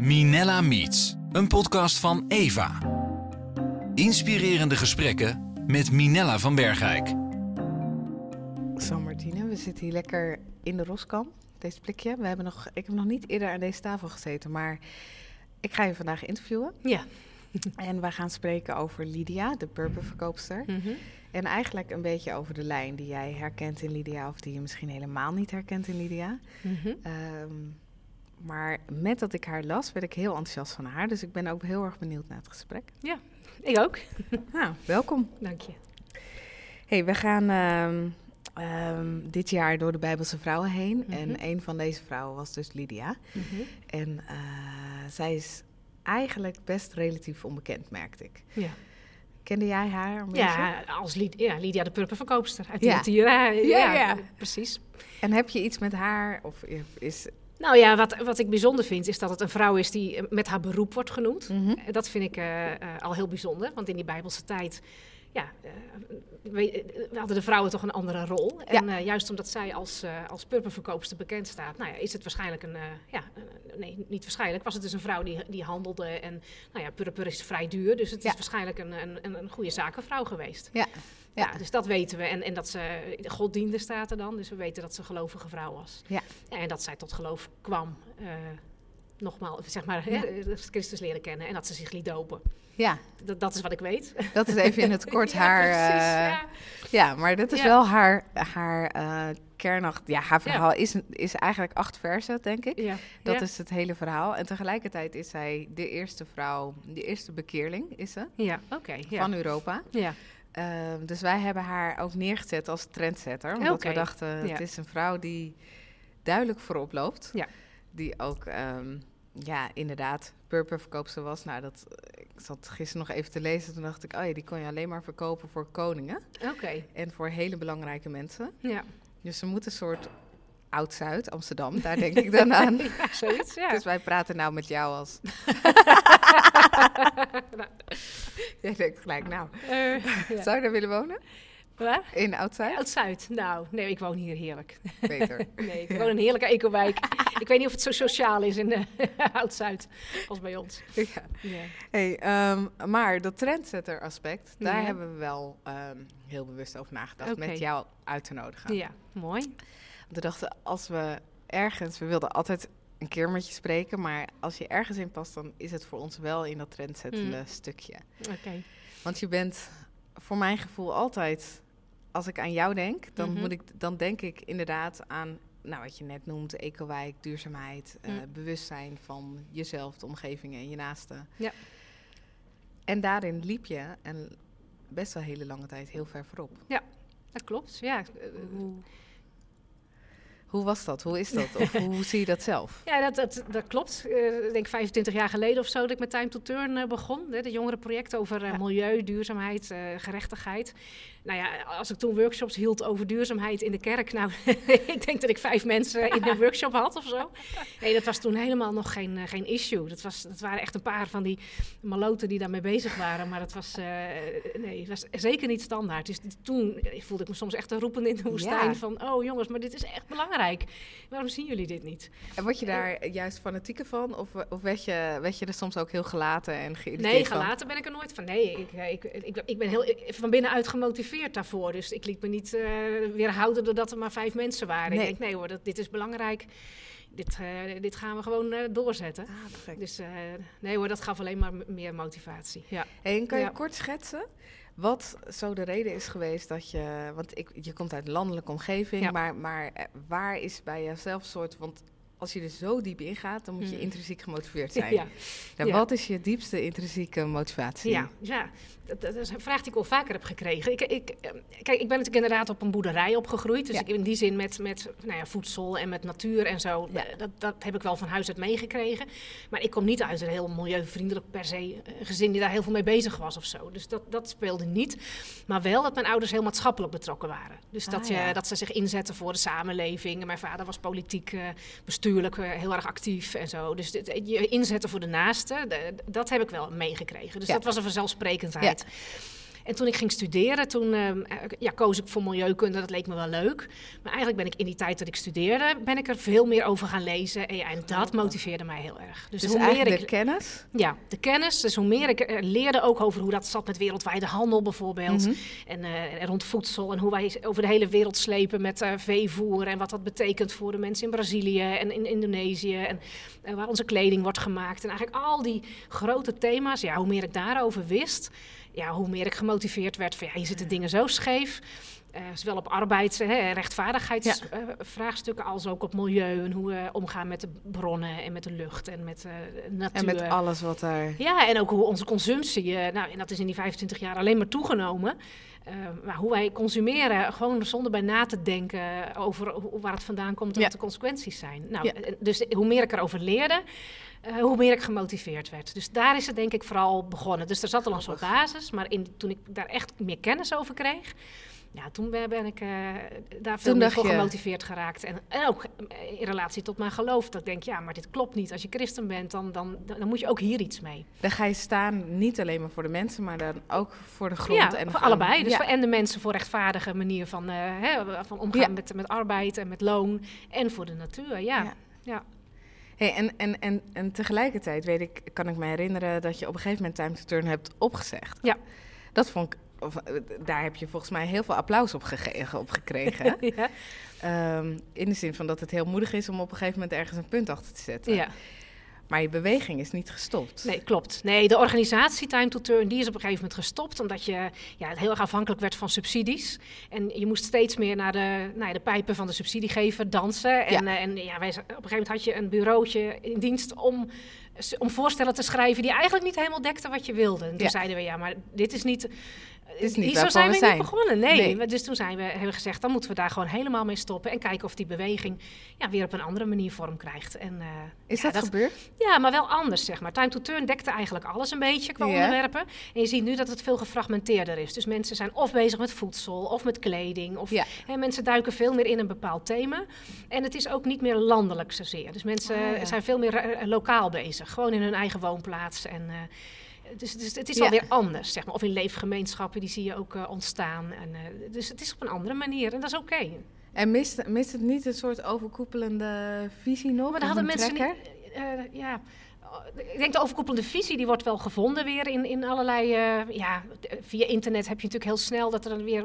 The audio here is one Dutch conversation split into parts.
Minella Meets, een podcast van Eva. Inspirerende gesprekken met Minella van Bergijk. Zo Martine, we zitten hier lekker in de Roskam, deze plekje. We hebben nog, ik heb nog niet eerder aan deze tafel gezeten, maar ik ga je vandaag interviewen. Ja. En we gaan spreken over Lydia, de purperverkoopster. Mhm. En eigenlijk een beetje over de lijn die jij herkent in Lydia, of die je misschien helemaal niet herkent in Lydia. Ehm, maar met dat ik haar las, werd ik heel enthousiast van haar. Dus ik ben ook heel erg benieuwd naar het gesprek. Ik ook. Nou, welkom. Dank je. Hey, we gaan ehm, ehm, dit jaar door de Bijbelse vrouwen heen. Mhm. En een van deze vrouwen was dus Lydia. Mhm. En eh, zij is eigenlijk best relatief onbekend, merkte ik. Ja. Kende jij haar? Ja, als Lyd ja, Lydia de purperverkoopster uit Ja. ja. Tira. Ja, Ja, ja. precies. En heb je iets met haar? Of is... Nou ja, wat, wat ik bijzonder vind is dat het een vrouw is die eh, met haar beroep wordt genoemd. Mhm. Eh, Dat vind ik eh, al heel bijzonder, want in die Bijbelse tijd, ja, we, we hadden de vrouwen toch een andere rol. En juist omdat zij als, eh als purperverkoopster bekend staat, nou ja, is het waarschijnlijk een, ja, nee, niet waarschijnlijk, was het dus een vrouw die, die handelde. En nou ja, purper is vrij duur, dus het Ja. is waarschijnlijk een, een, een, een goede zakenvrouw geweest. Ja. Ja, dus dat weten we. En, en dat ze God diende staat er dan. Dus we weten dat ze een gelovige vrouw was. Ja. en dat zij tot geloof kwam. eh, nogmaals, zeg maar, Ja. Christus leren kennen. En dat ze zich liet dopen. ja, Dat, dat is wat ik weet. dat is even in het kort Ja, haar... precies, eh, ja. Maar dat is wel haar, haar eh kernach. Ja, haar verhaal is, is eigenlijk acht versen, denk ik. Ja. Dat is het hele verhaal. En tegelijkertijd is zij de eerste vrouw, de eerste bekeerling is ze, Ja, oké. van Europa. ja. Ehm, dus wij hebben haar ook neergezet als trendsetter. Omdat we dachten, het is een vrouw die duidelijk voorop loopt. Ja. Die ook, ehm, ja, inderdaad, purperverkoopster was. Nou, dat, ik zat gisteren nog even te lezen. Toen dacht ik, oh ja, die kon je alleen maar verkopen voor koningen. Oké. En voor hele belangrijke mensen. Ja. Dus ze moet een soort Oud-Zuid, Amsterdam, daar denk ik dan aan. ja, zoiets, ja. Dus wij praten nou met jou als... Jij denkt gelijk, nou, ja. zou je daar willen wonen? Waar? In Oud-Zuid? Oud-Zuid. Nou, nee, ik woon hier heerlijk. Beter. Nee, ik woon in een heerlijke ecowijk. ik weet niet of het zo sociaal is in eh, Oud-Zuid als bij ons. ja. Hey, ehm, maar dat trendsetter aspect, daar hebben we wel ehm, heel bewust over nagedacht met jou uit te nodigen. ja, mooi. We dachten, als we ergens, we wilden altijd een keer met je spreken, maar als je ergens in past, dan is het voor ons wel in dat trendsettende Mm. stukje. Oké. Want je bent voor mijn gevoel altijd, als ik aan jou denk, dan, Mhm. moet ik, dan denk ik inderdaad aan, nou wat je net noemt, ecowijk, duurzaamheid, eh, Mm. bewustzijn van jezelf, de omgeving en je naasten. Ja. En daarin liep je en best wel hele lange tijd heel ver voorop. Dat klopt, ja. Eh, Hoe, hoe was dat? Hoe is dat? Of hoe zie je dat zelf? Ja, dat, dat, dat klopt. Eh, ik denk 25 jaar geleden of zo dat ik met Time to Turn eh, begon. Hè, de jongerenproject over eh, milieu, duurzaamheid, gerechtigheid. Nou ja, als ik toen workshops hield over duurzaamheid in de kerk... Nou, ik denk dat ik vijf mensen in een workshop had of zo. Nee, dat was toen helemaal nog geen, eh, geen issue. Dat, was, dat waren echt een paar van die maloten die daarmee bezig waren. Maar dat was, eh, nee, dat was zeker niet standaard. Dus toen eh, voelde ik me soms echt een roepend in de woestijn Ja. van... Oh jongens, maar dit is echt belangrijk. Waarom zien jullie dit niet? En word je daar juist fanatieker van? Of, of werd, je, werd je er soms ook heel gelaten en geïrriteerd Nee, van? gelaten ben ik er nooit van. Nee, ik, ik, ik, ik ben heel van binnenuit gemotiveerd daarvoor. Dus ik liet me niet eh, weerhouden doordat er maar vijf mensen waren. Nee. Ik denk, nee hoor, dat, dit is belangrijk. Dit, eh, dit gaan we gewoon eh, doorzetten. Ah. Dus eh, nee hoor, dat gaf alleen maar meer motivatie. Ja. Hey, en kan je Ja. kort schetsen wat zo de reden is geweest dat je... Want ik, je komt uit een landelijke omgeving, Ja. maar, maar waar is bij jezelf soort... Want als je er zo diep in gaat, dan moet je Hmm. intrinsiek gemotiveerd zijn. Ja. En Ja. wat is je diepste intrinsieke motivatie? Ja, ja. Dat, dat is een vraag die ik al vaker heb gekregen. Ik, ik, eh, kijk, ik ben natuurlijk inderdaad op een boerderij opgegroeid. Dus Ja. ik in die zin met, met nou ja, voedsel en met natuur en zo. Eh, Dat, dat heb ik wel van huis uit meegekregen. Maar ik kom niet uit een heel milieuvriendelijk per se eh, gezin die daar heel veel mee bezig was of zo. Dus dat, dat speelde niet. Maar wel dat mijn ouders heel maatschappelijk betrokken waren. Dus Ah, dat, je, dat ze zich inzetten voor de samenleving. En mijn vader was politiek, eh, heel erg actief en zo. Dus dit, je inzetten voor de naaste, dat heb ik wel meegekregen. Dus Ja. dat was een vanzelfsprekendheid. En toen ik ging studeren, toen ehm, eh, ja, koos ik voor milieukunde. Dat leek me wel leuk. Maar eigenlijk ben ik in die tijd dat ik studeerde, ben ik er veel meer over gaan lezen. En, ja, en dat motiveerde mij heel erg. Dus, hoe meer ik, de kennis? Ja, de kennis. Dus hoe meer ik uh, leerde ook over hoe dat zat met wereldwijde handel bijvoorbeeld. Mhm. en, uh, rond voedsel en hoe wij over de hele wereld slepen met veevoer. En wat dat betekent voor de mensen in Brazilië en in Indonesië. En waar onze kleding wordt gemaakt. En eigenlijk al die grote thema's. Ja, hoe meer ik daarover wist ja, hoe meer ik gemotiveerd werd van ja, hier zitten dingen zo scheef. Uh, zowel op arbeids- en rechtvaardigheidsvraagstukken als ook op milieu en hoe we omgaan met de bronnen en met de lucht en met uh, natuur. En met alles wat daar. Ja, en ook hoe onze consumptie, uh, nou, en dat is in die 25 jaar alleen maar toegenomen. maar hoe wij consumeren, gewoon zonder bij na te denken over waar het vandaan komt en wat de consequenties zijn. Nou, dus hoe meer ik erover leerde, uh, hoe meer ik gemotiveerd werd. Dus daar is het denk ik vooral begonnen. Dus er zat al een soort basis, maar in, toen ik daar echt meer kennis over kreeg, ja, toen ben ik uh, daar veel meer voor gemotiveerd geraakt. En, en, ook in relatie tot mijn geloof. Dat ik denk, ja, maar dit klopt niet. Als je christen bent, dan, dan, dan moet je ook hier iets mee. Dan ga je staan niet alleen maar voor de mensen, maar dan ook voor de grond. Ja, en voor allebei. Dus voor, en de mensen voor rechtvaardige manier van, uh, hè, van omgaan met, met arbeid en met loon. En voor de natuur, ja. ja. Hey, en, en, en, en tegelijkertijd weet ik, kan ik me herinneren dat je op een gegeven moment Time to Turn hebt opgezegd. Ja. Dat vond ik, of, daar heb je volgens mij heel veel applaus op, op gekregen. ja. Um, in de zin van dat het heel moedig is om op een gegeven moment ergens een punt achter te zetten. Ja. Maar je beweging is niet gestopt. Nee, klopt. Nee, de organisatie Time to Turn die is op een gegeven moment gestopt. Omdat je ja, heel erg afhankelijk werd van subsidies. En je moest steeds meer naar de, ja, de pijpen van de subsidiegever dansen. En, ja. Uh, en ja, wij, op een gegeven moment had je een bureautje in dienst om om voorstellen te schrijven die eigenlijk niet helemaal dekten wat je wilde. En toen zeiden we, ja, maar dit is niet is niet Zo zijn we, niet begonnen. Nee. Dus toen zijn we, hebben we gezegd, dan moeten we daar gewoon helemaal mee stoppen. En kijken of die beweging ja, weer op een andere manier vorm krijgt. En, uh, is dat, gebeurd? Ja, maar wel anders, zeg maar. Time to Turn dekte eigenlijk alles een beetje qua onderwerpen. En je ziet nu dat het veel gefragmenteerder is. Dus mensen zijn of bezig met voedsel of met kleding. Of hè, mensen duiken veel meer in een bepaald thema. En het is ook niet meer landelijk zozeer. Dus mensen oh, zijn veel meer uh, lokaal bezig. Gewoon in hun eigen woonplaats. En... Uh, dus, dus, het is ja. alweer anders, zeg maar. Of in leefgemeenschappen, die zie je ook uh, ontstaan. En, uh, dus het is op een andere manier en dat is oké. Okay. En mist, mist het niet een soort overkoepelende visie nog? Maar daar hadden mensen niet... Uh, ja, ik denk de overkoepelende visie die wordt wel gevonden weer in, in allerlei. Uh, ja, via internet heb je natuurlijk heel snel dat er dan weer.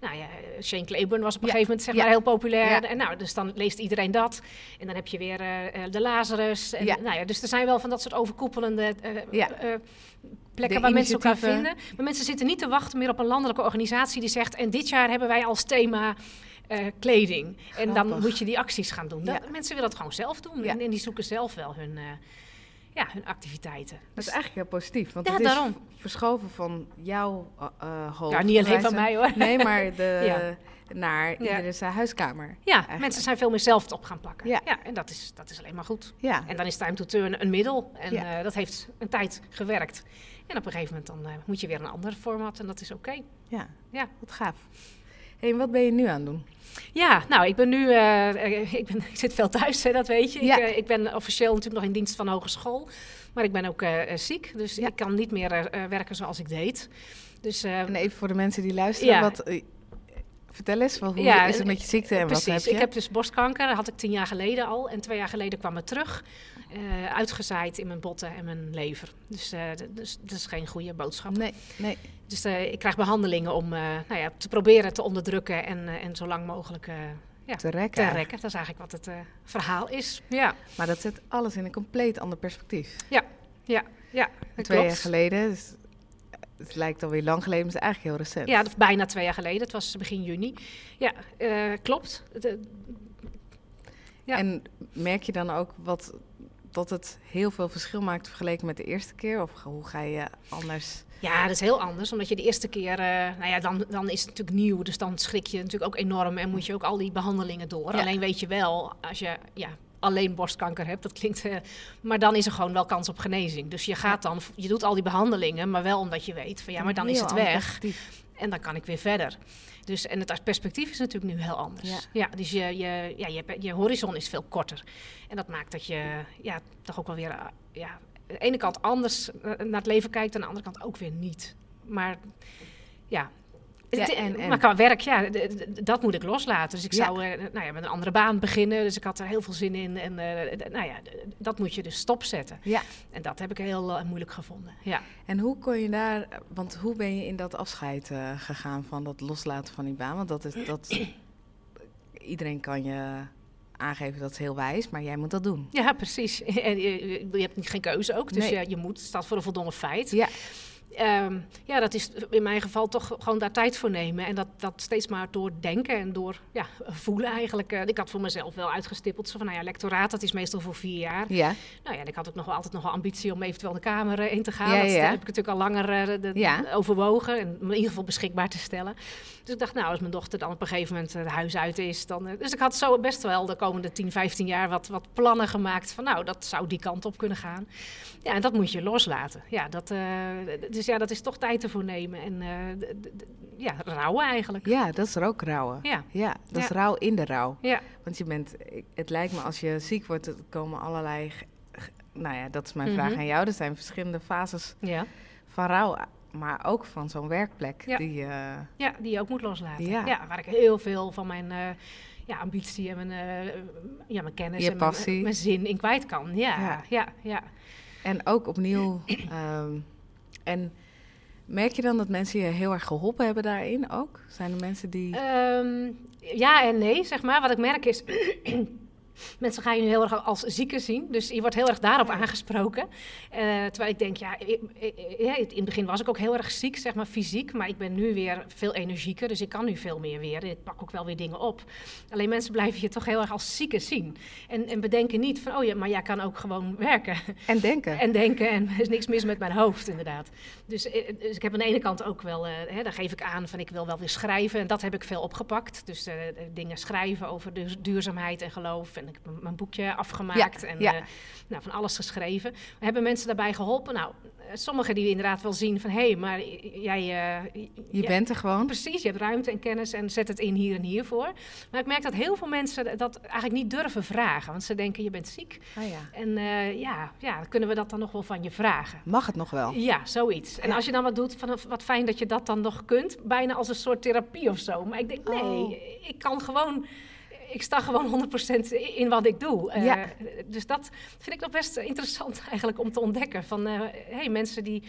nou ja, Shane Claiborne was op een gegeven moment zeg maar heel populair. En nou, dus dan leest iedereen dat. En dan heb je weer uh, de Lazarus. En, nou ja, dus er zijn wel van dat soort overkoepelende. plekken waar mensen elkaar vinden. Maar mensen zitten niet te wachten meer op een landelijke organisatie die zegt. En dit jaar hebben wij als thema. Uh, kleding. En dan moet je die acties gaan doen. Dat, mensen willen het gewoon zelf doen. En, en, die zoeken zelf wel hun, uh, ja, hun activiteiten. Dat is eigenlijk heel positief, want ja, het is daarom. verschoven van jouw uh, hoofd. Ja, niet alleen van mij hoor. Nee, maar de, ja. naar iedere zijn huiskamer. Ja, eigenlijk. mensen zijn veel meer zelf het op gaan pakken. Ja. ja en dat is, dat is alleen maar goed. Ja. En dan is Time to Turn een middel. En uh, dat heeft een tijd gewerkt. En op een gegeven moment dan uh, moet je weer een ander format en dat is oké. Okay. Ja. ja, wat gaaf. Hey, wat ben je nu aan het doen? Ja, nou, ik ben nu, uh, ik, ben, ik zit veel thuis, hè, dat weet je. Ja. Ik, uh, ik, ben officieel natuurlijk nog in dienst van hogeschool, maar ik ben ook uh, ziek, dus ja. ik kan niet meer werken zoals ik deed. Dus, en even voor de mensen die luisteren, ja. wat, vertel eens, hoe ja, is het met je ziekte en precies. wat heb je? Ik heb dus borstkanker, dat had ik tien jaar geleden al. En twee jaar geleden kwam het terug, uitgezaaid in mijn botten en mijn lever. Dus, dus dat is geen goede boodschap. Nee, nee. Dus uh, ik krijg behandelingen om uh, nou ja, te proberen te onderdrukken en, uh, en zo lang mogelijk ja, te, rekken. te rekken. Dat is eigenlijk wat het verhaal is. Ja. Maar dat zet alles in een compleet ander perspectief. Ja, ja, ja. Twee jaar geleden, dus het lijkt alweer lang geleden, maar het is eigenlijk heel recent. Ja, bijna twee jaar geleden. Het was begin juni. Ja, klopt. De, ja. En merk je dan ook wat dat het heel veel verschil maakt vergeleken met de eerste keer? Of hoe ga je anders? Ja, dat is heel anders. Omdat je de eerste keer, uh, nou ja, dan, dan is het natuurlijk nieuw. Dus dan schrik je natuurlijk ook enorm en moet je ook al die behandelingen door. Alleen weet je wel, als je ja, alleen borstkanker hebt, dat klinkt. Uh, maar dan is er gewoon wel kans op genezing. Dus je gaat dan, je doet al die behandelingen, maar wel omdat je weet van ja, maar dan is het weg. En dan kan ik weer verder. Dus, en het perspectief is natuurlijk nu heel anders. Ja, ja dus je, je, ja, je, je horizon is veel korter. En dat maakt dat je ja, toch ook wel weer uh, ja, aan de ene kant anders naar het leven kijkt, aan de andere kant ook weer niet. Maar ja. Ja, Het- en- en- Maar qua werk, ja, dat moet ik loslaten. Dus ik Ja. zou eh, nou ja, met een andere baan beginnen. Dus ik had er heel veel zin in. En eh, nou ja, dat moet je dus stopzetten. Ja. En dat heb ik heel eh, moeilijk gevonden. Ja. En hoe kon je daar, want hoe ben je in dat afscheid gegaan van dat loslaten van die baan? Want dat is, dat, iedereen kan je aangeven dat is heel wijs, maar jij moet dat doen. ja, precies. En je, je- hebt niet- geen keuze ook. Dus Nee. je moet, het staat voor een voldongen feit. Ja. Ehm, ja, dat is in mijn geval toch gewoon daar tijd voor nemen. En dat, dat steeds maar door denken en door ja, voelen eigenlijk. Eh, ik had voor mezelf wel uitgestippeld. Zo van, nou ja, lectoraat, dat is meestal voor vier jaar. Ja, Nou ja, en ik had ook nog wel altijd nog wel ambitie om eventueel de Kamer eh, in te gaan. Ja, dat ja. heb ik natuurlijk al langer eh, de- Ja. overwogen. En in ieder geval beschikbaar te stellen. Dus ik dacht, nou, als mijn dochter dan op een gegeven moment het huis uit is. Dan, dus ik had zo best wel de komende 10, 15 jaar wat, wat plannen gemaakt. Van nou, dat zou die kant op kunnen gaan. Ja, en dat moet je loslaten. Ja, dat, dus ja, dat is toch tijd ervoor nemen. En eh, ja, rouwen eigenlijk. ja, dat is er ook rouwen. Ja, Ja, dat is Ja. rouw in de rouw. ja, Want je bent, het lijkt me als je ziek wordt, er komen allerlei, nou ja, dat is mijn vraag Mhm. aan jou. Er zijn verschillende fases ja. van rouw, maar ook van zo'n werkplek. Ja. Die, eh, Ja, die je ook moet loslaten. Ja. Ja. waar ik heel veel van mijn eh, ja, ambitie en mijn, ja, mijn kennis Je en mijn, passie. mijn zin in kwijt kan. Ja, Ja. ja, ja. En ook opnieuw. ehm, en merk je dan dat mensen je heel erg geholpen hebben daarin ook? Zijn er mensen die. Ehm, ja en nee, zeg maar. Wat ik merk is... Mensen gaan je nu heel erg als zieke zien. Dus je wordt heel erg daarop aangesproken. Eh, terwijl ik denk, ja, ik- ik- ja, in het begin was ik ook heel erg ziek, zeg maar fysiek. Maar ik ben nu weer veel energieker. Dus ik kan nu veel meer weer. Ik pak ook wel weer dingen op. Alleen mensen blijven je toch heel erg als zieke zien. En, en bedenken niet van, oh ja, maar jij kan ook gewoon werken. en denken. En denken, en er is niks mis met mijn hoofd, inderdaad. Dus, eh, dus ik heb aan de ene kant ook wel, eh, hè, daar geef ik aan van ik wil wel weer schrijven. En dat heb ik veel opgepakt. Dus eh, dingen schrijven over duur- duurzaamheid en geloof. En ik heb mijn boekje afgemaakt en ja. eh, nou, van alles geschreven. Hebben mensen daarbij geholpen? Nou, sommigen die inderdaad wel zien van hé, hey, maar jij... eh, je bent er gewoon. Precies, je hebt ruimte en kennis en zet het in hier en hiervoor. Maar ik merk dat heel veel mensen dat eigenlijk niet durven vragen. Want ze denken, je bent ziek. Ah, ja. En eh, ja, ja, kunnen we dat dan nog wel van je vragen? Mag het nog wel? Ja, zoiets. En als je dan wat doet, van, wat fijn dat je dat dan nog kunt. Bijna als een soort therapie of zo. Maar ik denk, nee, Oh. ik kan gewoon... Ik sta gewoon 100% in wat ik doe. Eh, Ja. Dus dat vind ik nog best interessant eigenlijk om te ontdekken. Van, eh hey, mensen die...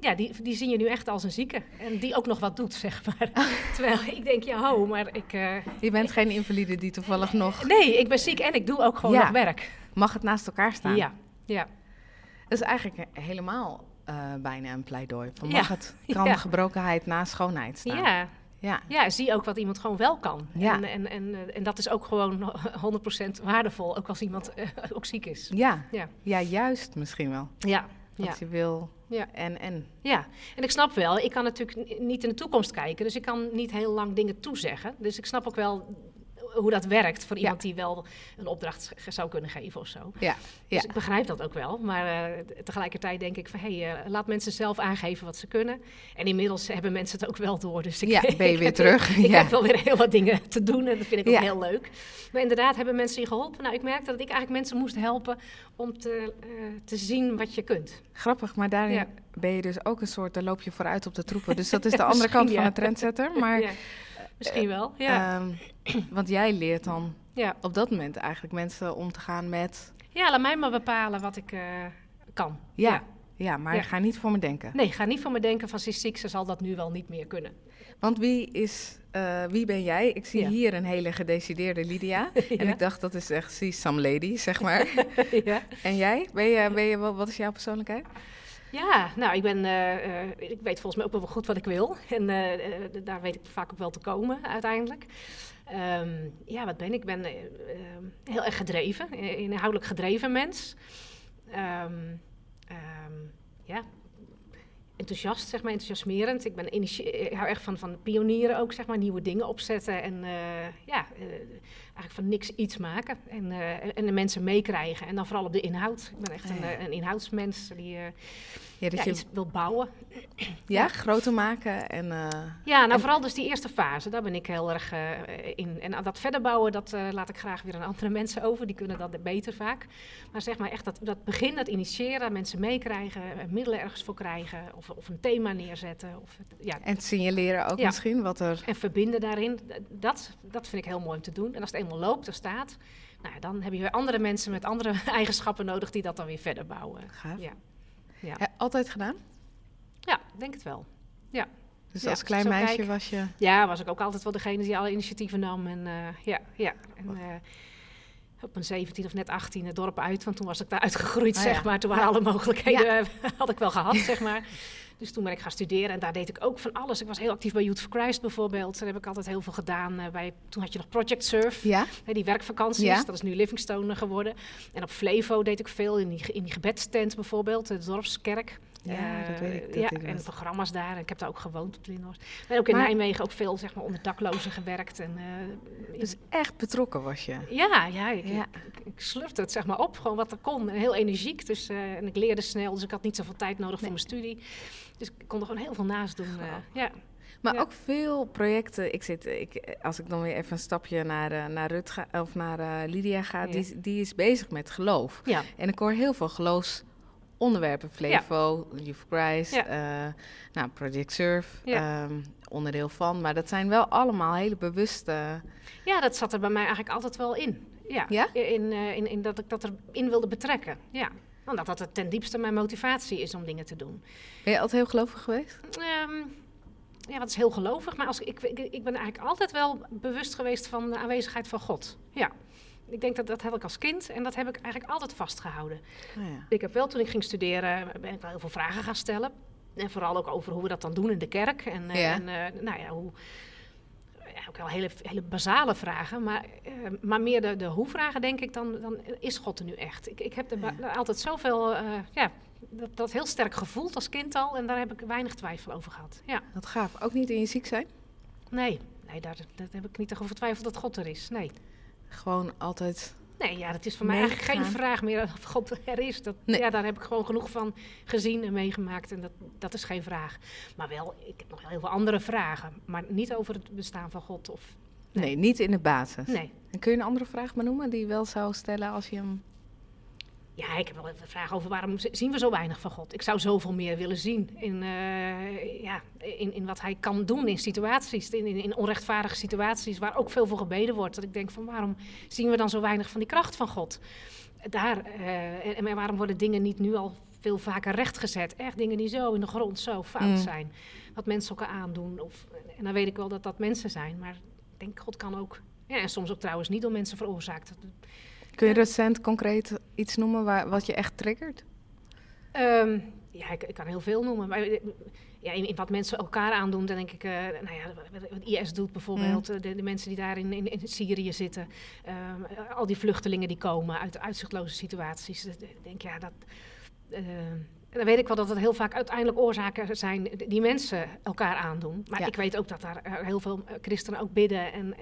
Ja, die, die zien je nu echt als een zieke. En die ook nog wat doet, zeg maar. Terwijl ik denk, ja, ho, maar ik... eh, Je bent geen invalide die toevallig nog. nee, ik ben ziek en ik doe ook gewoon Ja. nog werk. Mag het naast elkaar staan? Ja, ja. Dat is eigenlijk helemaal bijna een pleidooi. Van Ja. mag het, kan Ja. gebrokenheid naast schoonheid staan? Ja, Ja. Ja, zie ook wat iemand gewoon wel kan. Ja. En, en, en, eh, en dat is ook gewoon 100% waardevol, ook als iemand eh, ook ziek is. Ja. Ja, ja, juist misschien wel. ja, ja, Want je wil Ja. en en. ja. En ik snap wel, ik kan natuurlijk niet in de toekomst kijken, dus ik kan niet heel lang dingen toezeggen. Dus ik snap ook wel hoe dat werkt voor Ja. iemand die wel een opdracht zou kunnen geven of zo. Ja. Dus ik begrijp dat ook wel. Maar eh, tegelijkertijd denk ik van, hé, hey, eh, laat mensen zelf aangeven wat ze kunnen. En inmiddels hebben mensen het ook wel door. Dus ik, Ja, ben je ik weer heb- terug. Ik Ja. heb wel weer heel wat dingen te doen en dat vind ik ook Ja. heel leuk. Maar inderdaad hebben mensen je geholpen. Nou, ik merkte dat ik eigenlijk mensen moest helpen om te, eh, te zien wat je kunt. Grappig, maar daarin Ja. ben je dus ook een soort, dan loop je vooruit op de troepen. Dus dat is de andere kant van de trendsetter. Maar, ja, misschien wel. Ja, ehm, want jij leert dan ja. op dat moment eigenlijk mensen om te gaan met... ja, laat mij maar bepalen wat ik eh, kan. Ja, ja. maar Ja. ga niet voor me denken. Nee, ga niet van me denken van ze is ziek, ze zal dat nu wel niet meer kunnen. Want wie is, eh, wie ben jij? Ik zie hier een hele gedecideerde Lydia. En ik dacht, dat is echt, she's some lady, zeg maar. ja. en jij? Ben je, ben je, wat is jouw persoonlijkheid? Ja, nou, ik ben, eh, ik weet volgens mij ook wel goed wat ik wil. En daar weet ik vaak ook wel te komen uiteindelijk. Ehm, ja, wat ben ik? Ik ben eh, heel erg gedreven, eh, inhoudelijk gedreven mens. Ehm, ja, enthousiast, zeg maar, enthousiasmerend. Ik ben ik hou echt van, van pionieren ook, zeg maar, nieuwe dingen opzetten. En eh, ja, eigenlijk van niks iets maken en, eh, en de mensen meekrijgen. En dan vooral op de inhoud. Ik ben echt Ja, een, ja. eh, een inhoudsmens die eh, Ja, dat ja, je iets wil bouwen. ja, groter maken en... Ja, nou En- vooral dus die eerste fase, daar ben ik heel erg in. En dat verder bouwen, dat laat ik graag weer aan andere mensen over. Die kunnen dat beter vaak. Maar zeg maar echt dat, dat begin, dat initiëren, mensen meekrijgen, middelen ergens voor krijgen. Of, of een thema neerzetten. Of, ja, en signaleren ook misschien wat er... en verbinden daarin, dat, dat vind ik heel mooi om te doen. En als het eenmaal loopt, er staat, nou, ja, dan heb je weer andere mensen met andere eigenschappen nodig die dat dan weer verder bouwen. Gaaf. Ja, ja. Hè, altijd gedaan? ja denk het wel. Dus Ja, als klein meisje kijk. was je... Ja, was ik ook altijd wel degene die alle initiatieven nam. En eh, ja, ja. En, eh, op mijn 17 of net 18 het dorp uit, want toen was ik daar uitgegroeid, Ah, zeg ja. maar. Toen waren alle mogelijkheden, eh, had ik wel gehad, zeg maar. Dus toen ben ik gaan studeren en daar deed ik ook van alles. Ik was heel actief bij Youth for Christ bijvoorbeeld. Daar heb ik altijd heel veel gedaan. eh, bij, toen had je nog Project Surf. Ja? Hè, die werkvakanties, Ja. dat is nu Livingstone geworden. En op Flevo deed ik veel, in die, in die gebedstent bijvoorbeeld, de dorpskerk. Ja, Eh, dat weet ik. Dat ja, en programma's daar. En ik heb daar ook gewoond op Lindhorst. Ik ben ook in Maar- Nijmegen ook veel zeg maar, onder daklozen gewerkt. En, eh, Dus echt betrokken was je. ja, ja, ik, Ja. Ik, het zeg maar op, gewoon wat er kon. En heel energiek, dus, eh, en ik leerde snel, dus ik had niet zoveel tijd nodig voor mijn studie. Dus ik kon er gewoon heel veel naast doen. eh, ja. Maar Ja. ook veel projecten. Ik zit, ik, als ik dan weer even een stapje naar, eh, naar Rut ga, of naar eh, Lydia ga, Ja. die, die is bezig met geloof. ja, En ik hoor heel veel geloofsonderwerpen. Flevo, Youth Christ, Ja. eh, nou, Project Surf, Ja. ehm, onderdeel van. Maar dat zijn wel allemaal hele bewuste... ja, dat zat er bij mij eigenlijk altijd wel in. Ja, Ja? In, eh, in, in dat ik dat erin wilde betrekken. Ja. Omdat dat het ten diepste mijn motivatie is om dingen te doen. Ben je altijd heel gelovig geweest? Ehm, ja, dat is heel gelovig. Maar als, ik, ik, ik ben eigenlijk altijd wel bewust geweest van de aanwezigheid van God. Ja. Ik denk dat dat had ik als kind en dat heb ik eigenlijk altijd vastgehouden. Oh, ja. Ik heb wel, toen ik ging studeren, ben ik wel heel veel vragen gaan stellen. En vooral ook over hoe we dat dan doen in de kerk. En, Ja. en eh, nou ja, hoe... Ook wel hele, hele basale vragen, maar, eh, maar meer de, de hoe-vragen denk ik dan, dan is God er nu echt. Ik, ik heb er altijd zoveel, eh, ja, dat, dat heel sterk gevoeld als kind al en daar heb ik weinig twijfel over gehad. Ja, Wat gaaf. Ook niet in je ziek zijn? nee, nee daar, daar heb ik niet over getwijfeld dat God er is. Nee, Gewoon altijd... nee ja, dat is voor mij eigenlijk geen vraag meer of God er is. Dat, Nee. ja, daar heb ik gewoon genoeg van gezien en meegemaakt en dat, dat is geen vraag. Maar wel, ik heb nog heel veel andere vragen, maar niet over het bestaan van God. Of, Nee, Nee. niet in de basis. nee. En kun je een andere vraag benoemen die je wel zou stellen als je hem... Ja, ik heb wel even een vraag over waarom zien we zo weinig van God. Ik zou zoveel meer willen zien in, eh, ja, in, in wat hij kan doen in situaties, in, in, in onrechtvaardige situaties waar ook veel voor gebeden wordt. Dat ik denk van waarom zien we dan zo weinig van die kracht van God? Daar, eh, en, en waarom worden dingen niet nu al veel vaker rechtgezet? Echt dingen die zo in de grond zo fout Mm. zijn. Wat mensen elkaar aandoen. Of, en dan weet ik wel dat dat mensen zijn, maar ik denk God kan ook... Ja, en soms ook trouwens niet door mensen veroorzaakt. Dat- Kun je recent concreet iets noemen waar, wat je echt triggert? Ehm, ja, ik, ik kan heel veel noemen. Maar eh, ja, in, in wat mensen elkaar aandoen, dan denk ik, eh, nou ja, wat, IS doet bijvoorbeeld, eh, de, de mensen die daar in, in, in Syrië zitten, ehm, eh, al die vluchtelingen die komen uit uitzichtloze situaties. Ik denk, ja, dat. dan weet ik wel dat het heel vaak uiteindelijk oorzaken zijn die mensen elkaar aandoen. Maar Ja. ik weet ook dat daar heel veel christenen ook bidden. En,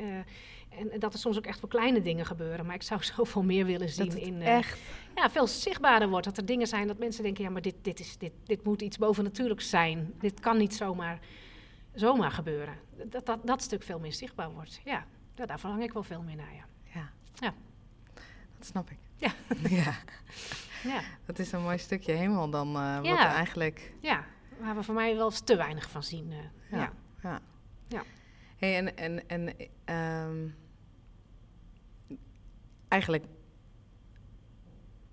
en dat er soms ook echt wel kleine dingen gebeuren. Maar ik zou zoveel meer willen zien Dat in. eh, echt... ja, veel zichtbaarder wordt. Dat er dingen zijn dat mensen denken, ja, maar dit, dit, is, dit, dit moet iets bovennatuurlijks zijn. Dit kan niet zomaar, zomaar gebeuren. Dat, dat dat stuk veel meer zichtbaar wordt. Ja, daar verlang ik wel veel meer naar, ja. Ja. Ja. Dat snap ik. Ja. ja. Ja, Dat is een mooi stukje hemel dan, eh, wat Ja. eigenlijk... ja waar we voor mij wel eens te weinig van zien. eh, Ja. ja. Ja. Hey, en en, en ehm, eigenlijk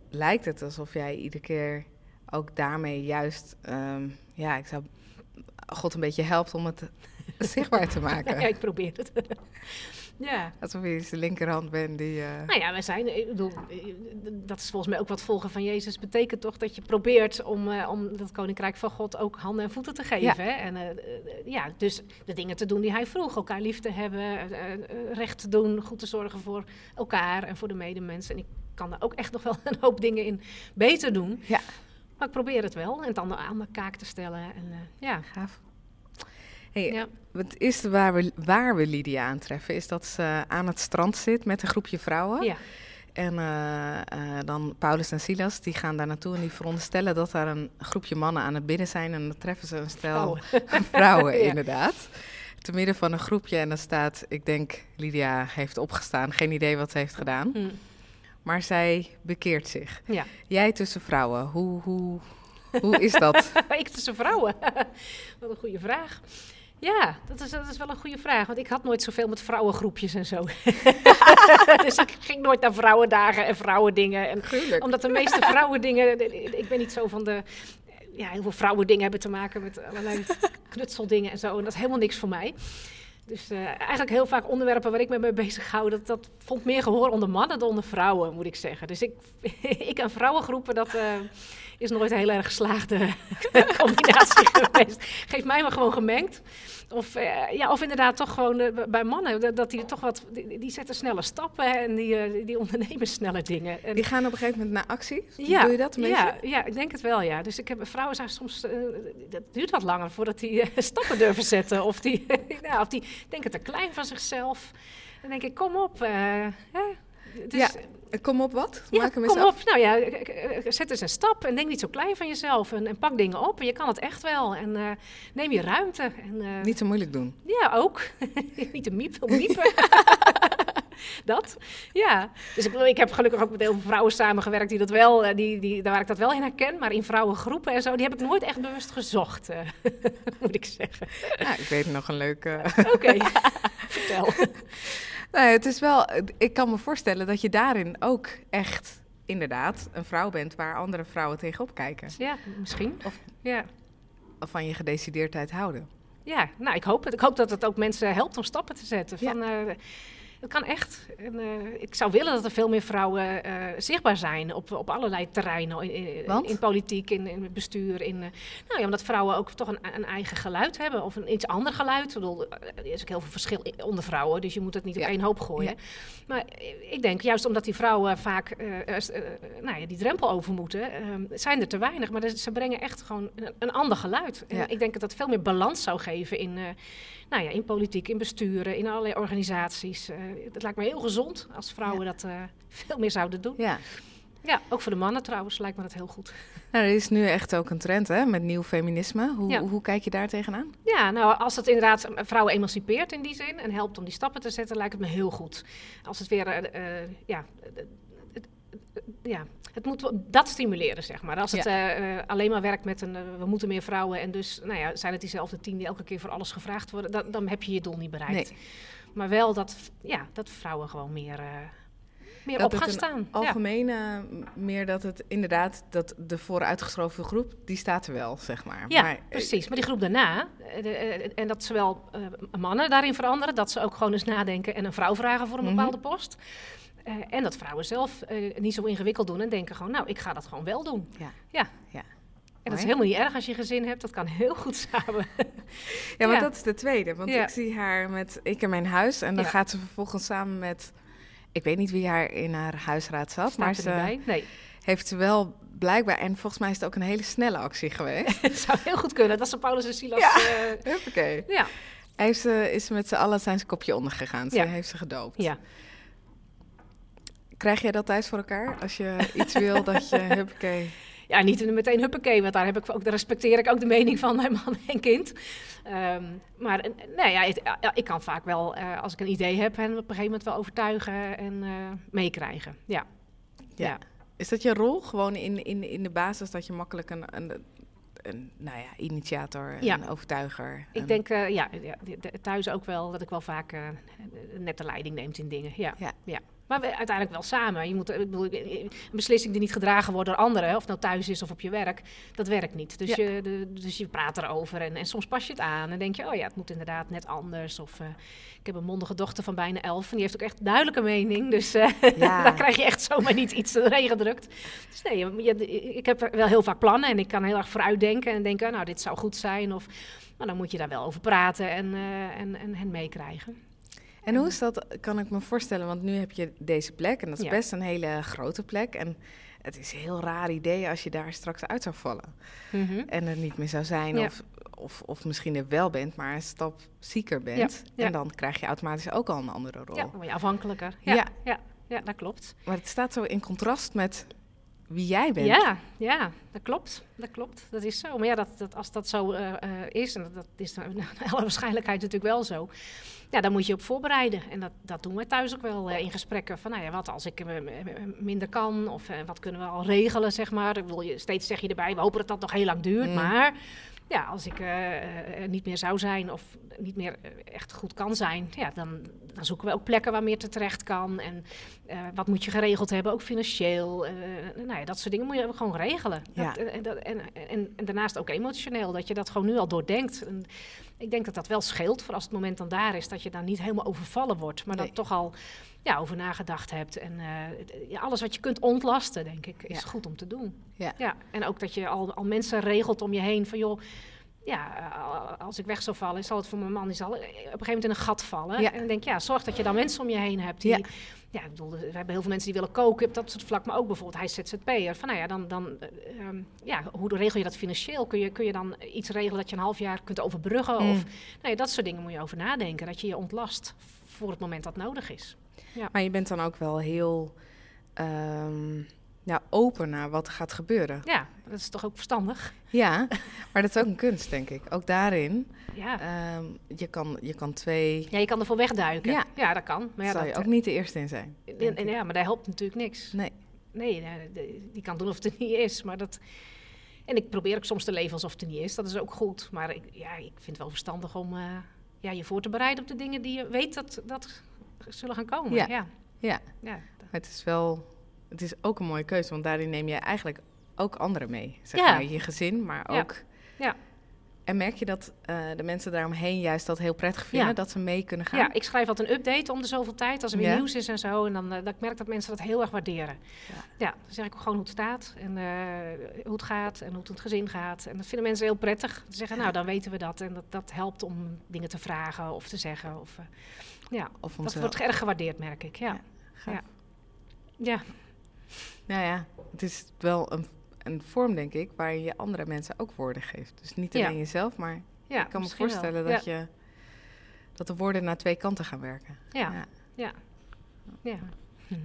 lijkt het alsof jij iedere keer ook daarmee juist, ehm, ja, ik zou God een beetje helpt om het zichtbaar te maken. Ja, ik probeer het. Ja. Alsof je eens de linkerhand bent die. eh, Nou ja, wij zijn, ik bedoel, dat is volgens mij ook wat volgen van Jezus betekent toch dat je probeert om, eh, om dat koninkrijk van God ook handen en voeten te geven. Hè? En eh, ja, dus de dingen te doen die hij vroeg, elkaar lief te hebben, recht te doen, goed te zorgen voor elkaar en voor de medemensen. En ik kan daar ook echt nog wel een hoop dingen in beter doen. Ja. Maar ik probeer het wel en het dan aan de kaak te stellen. En, ja. Gaaf. Hey, Ja. Het eerste waar we, waar we Lydia aantreffen is dat ze aan het strand zit met een groepje vrouwen. Ja. En eh, eh, dan Paulus en Silas, die gaan daar naartoe en die veronderstellen dat daar een groepje mannen aan het bidden zijn. En dan treffen ze een stel Vrouwen. vrouwen, Ja. inderdaad. Te midden van een groepje en dan staat, ik denk, Lydia heeft opgestaan. Geen idee wat ze heeft gedaan. Hm. Maar zij bekeert zich. Ja. Jij tussen vrouwen, hoe, hoe, hoe is dat? ik tussen vrouwen? Wat een goede vraag. Ja, dat is, dat is wel een goede vraag. Want ik had nooit zoveel met vrouwengroepjes en zo. dus ik ging nooit naar vrouwendagen en vrouwendingen. En Gruwelijk. omdat de meeste vrouwendingen... Ik ben niet zo van de... Ja, heel veel vrouwendingen hebben te maken met allerlei knutseldingen en zo. En dat is helemaal niks voor mij. Dus eh, eigenlijk heel vaak onderwerpen waar ik me mee bezig hou... Dat, dat vond meer gehoor onder mannen dan onder vrouwen, moet ik zeggen. Dus ik, ik en vrouwengroepen, dat... eh, is nooit een heel erg geslaagde combinatie geweest. Geef mij maar gewoon gemengd. Of, eh, ja, of inderdaad toch gewoon eh, bij mannen, dat, dat die toch wat, die, die zetten snelle stappen en die, eh, die ondernemen snelle dingen. En, Die gaan op een gegeven moment naar actie? ja, Doe je dat een beetje? ja, ja, ik denk het wel, ja. Dus ik heb, vrouwen zijn soms, dat duurt wat langer voordat die stappen durven zetten. Of die, nou, of die denken te klein van zichzelf. Dan denk ik, kom op. hè. Dus, Ja, Kom op wat? ja, Maak hem eens kom af. op. Nou ja, k- k- zet eens een stap en denk niet zo klein van jezelf. En, en pak dingen op. En je kan het echt wel. En eh, neem je ruimte. En, eh, Niet zo moeilijk doen. Ja, ook. niet een miep, miepen. dat, ja. Dus ik, ik heb gelukkig ook met heel veel vrouwen samengewerkt die dat wel, eh, die, die, waar ik dat wel in herken. Maar in vrouwengroepen en zo, die heb ik nooit echt bewust gezocht, eh, moet ik zeggen. Nou, ik weet nog een leuke... Oké, vertel. Nee, het is wel... Ik kan me voorstellen dat je daarin ook echt inderdaad een vrouw bent waar andere vrouwen tegenop kijken. Ja, misschien. Of- ja. Of van je gedecideerdheid houden. Ja, nou, ik hoop het. Ik hoop dat het ook mensen helpt om stappen te zetten. Ja. Van, het kan echt. En, eh, ik zou willen dat er veel meer vrouwen eh, zichtbaar zijn op, op allerlei terreinen. In, in, politiek, in, in bestuur. In, eh, nou ja, omdat vrouwen ook toch een, een eigen geluid hebben. Of een iets ander geluid. Ik bedoel, er is ook heel veel verschil onder vrouwen. Dus je moet het niet Ja. op één hoop gooien. Ja. Maar ik denk, juist omdat die vrouwen vaak nou ja, die drempel over moeten, eh, zijn er te weinig. Maar ze brengen echt gewoon een, een ander geluid. En ik denk dat dat veel meer balans zou geven in, nou ja, in politiek, in besturen, in allerlei organisaties. Eh het lijkt me heel gezond als vrouwen dat eh, veel meer zouden doen. Ja. Ja, ook voor de mannen trouwens lijkt me dat heel goed. Nou, er is nu echt ook een trend hè, met nieuw feminisme. Hoe, Ja. hoe kijk je daar tegenaan? Ja, nou, als het inderdaad vrouwen emancipeert in die zin en helpt om die stappen te zetten, lijkt het me heel goed. Als het weer, eh, ja, ja, het moet dat stimuleren, zeg maar. Als het eh, eh, alleen maar werkt met een, eh, we moeten meer vrouwen en dus, nou ja, zijn het diezelfde tien die elke keer voor alles gevraagd worden, dan, dan heb je je doel niet bereikt. Nee. Maar wel dat, ja, dat vrouwen gewoon meer, eh, meer Dat op gaan staan. Ja. Algemeen eh, meer dat het inderdaad, dat de vooruitgeschoven groep, die staat er wel, zeg maar. Ja, Maar, precies. Maar die groep daarna, de, en dat zowel eh, mannen daarin veranderen, dat ze ook gewoon eens nadenken en een vrouw vragen voor een Mhm. bepaalde post. Eh, en dat vrouwen zelf eh, niet zo ingewikkeld doen en denken gewoon, nou, ik ga dat gewoon wel doen. Ja. ja. Ja. En dat is helemaal niet erg als je gezin hebt, dat kan heel goed samen. Ja, want Ja. dat is de tweede. Want Ja. ik zie haar met ik en mijn huis. En dan Ja. gaat ze vervolgens samen met... Ik weet niet wie haar in haar huisraad zat. Staat maar ze bij. Nee, heeft ze wel blijkbaar... En volgens mij is het ook een hele snelle actie geweest. het zou heel goed kunnen. Dat ze Paulus en Silas... Ja. Huppakee. ja. Heeft ze, is met z'n allen zijn zijn kopje ondergegaan. Ze heeft ze gedoopt. ja. Krijg jij dat thuis voor elkaar? Als je iets wil, dat je... Huppakee. Ja, niet meteen huppakee, want daar, heb ik ook, daar respecteer ik ook de mening van mijn man en kind. Ehm, maar eh, nee, ja, het- ja, ik kan vaak wel, eh, als ik een idee heb, hen op een gegeven moment wel overtuigen en eh, meekrijgen. Ja. Ja. Ja. Is dat je rol? Gewoon in, in, in de basis dat je makkelijk een... een een, nou ja, initiator, Ja. een overtuiger. Ik een- denk ja, thuis ook wel dat ik wel vaak net de leiding neemt in dingen. Ja. Ja. Ja. Maar we, uiteindelijk wel samen. Je moet, ik bedoel, een beslissing die niet gedragen wordt door anderen, of nou thuis is of op je werk, dat werkt niet. Dus, Ja. je, de, dus je praat erover en, en soms pas je het aan en denk je, oh ja, het moet inderdaad net anders. Of eh, ik heb een mondige dochter van bijna elf en die heeft ook echt duidelijke mening. Dus eh Ja. daar krijg je echt zomaar niet iets doorheen gedrukt. Dus nee, je- je- ik heb wel heel vaak plannen en ik kan heel erg vooruit denken en denken, nou, dit zou goed zijn. Of, maar dan moet je daar wel over praten en, eh, en, en hen meekrijgen. En hoe is dat, kan ik me voorstellen, want nu heb je deze plek en dat is Ja. best een hele grote plek. En het is een heel raar idee als je daar straks uit zou vallen Mhm. en er niet meer zou zijn. Ja. Of, of, of misschien er wel bent, maar een stap zieker bent. Ja. En dan krijg je automatisch ook al een andere rol. Ja, dan word je afhankelijker. Ja. ja. ja, dat klopt. Maar het staat zo in contrast met wie jij bent. Ja, ja, dat klopt. Dat klopt. Dat is zo. Maar ja, dat, dat, als dat zo eh, eh, is, en dat, dat is naar alle waarschijnlijkheid natuurlijk wel zo, ja, dan moet je op voorbereiden. En dat, dat doen we thuis ook wel eh, in gesprekken. Van, nou ja, wat als ik minder kan? Of wat kunnen we al regelen, zeg maar? Ik bedoel, je, steeds zeg je erbij, we hopen dat dat nog heel lang duurt. Mm. Maar ja, als ik eh, eh, er niet meer zou zijn of niet meer eh, echt goed kan zijn, ja, dan, dan zoeken we ook plekken waar meer te terecht kan. En eh, wat moet je geregeld hebben, ook financieel. eh, nou ja, dat soort dingen moet je gewoon regelen. Ja. Dat, en, dat, en, en, en daarnaast ook emotioneel, dat je dat gewoon nu al doordenkt. En ik denk dat dat wel scheelt voor als het moment dan daar is, dat je dan niet helemaal overvallen wordt, maar Nee. dat toch al ja, over nagedacht hebt. En eh, ja, alles wat je kunt ontlasten, denk ik, is Ja. goed om te doen. Ja. Ja, en ook dat je al, al mensen regelt om je heen van joh. Ja, eh, als ik weg zou vallen, zal het voor mijn man die zal op een gegeven moment in een gat vallen. Ja. En ik denk, ja, zorg dat je dan mensen om je heen hebt die, Ja. ja. ik bedoel, we hebben heel veel mensen die willen koken op dat soort vlak, maar ook bijvoorbeeld hij is ZZP'er. Van nou ja, dan, dan eh, ehm, ja, hoe regel je dat financieel? Kun je, kun je dan iets regelen dat je een half jaar kunt overbruggen? Mm. Of nou ja, dat soort dingen moet je over nadenken, dat je je ontlast voor het moment dat nodig is. Maar je bent dan ook wel heel ehm, ja, open naar wat er gaat gebeuren. Ja, dat is toch ook verstandig? Ja, maar dat is ook een kunst, denk ik. Ook daarin. Ja. ehm, je, kan, je kan twee... ja, je kan ervoor wegduiken. Ja. Ja, dat kan. Maar ja, zou dat, je ook niet de eerste in zijn. En, en ja, maar dat helpt natuurlijk niks. Nee. Nee, die kan doen of het er niet is. Maar dat... En ik probeer ook soms te leven alsof het er niet is. Dat is ook goed. Maar ik, ja, ik vind het wel verstandig om eh, ja, je voor te bereiden op de dingen die je weet dat, dat zullen gaan komen. Ja. Ja. Ja, het is wel... Het is ook een mooie keuze, want daarin neem je eigenlijk ook anderen mee. Zeg Ja. maar, je gezin, maar ook... Ja. En merk je dat eh, de mensen daaromheen juist dat heel prettig vinden, Ja. dat ze mee kunnen gaan? ja, ik schrijf altijd een update om de zoveel tijd. Als er weer Ja. nieuws is en zo. En dan dat ik merk dat mensen dat heel erg waarderen. Ja. Ja, dan zeg ik gewoon hoe het staat. En eh, hoe het gaat. En hoe het in het gezin gaat. En dat vinden mensen heel prettig. Ze zeggen, nou, dan weten we dat. En dat, dat helpt om dingen te vragen of te zeggen. Of, ja, Of dat wordt erg gewaardeerd, merk ik. Ja. gaaf. Ja. Ja. Nou ja, het is wel een, een vorm, denk ik, waarin je andere mensen ook woorden geeft. Dus niet Ja. alleen jezelf, maar ja ik kan me wel. voorstellen dat, je, dat de woorden naar twee kanten gaan werken. Ja, Ja. ja. ja. ja. Hm.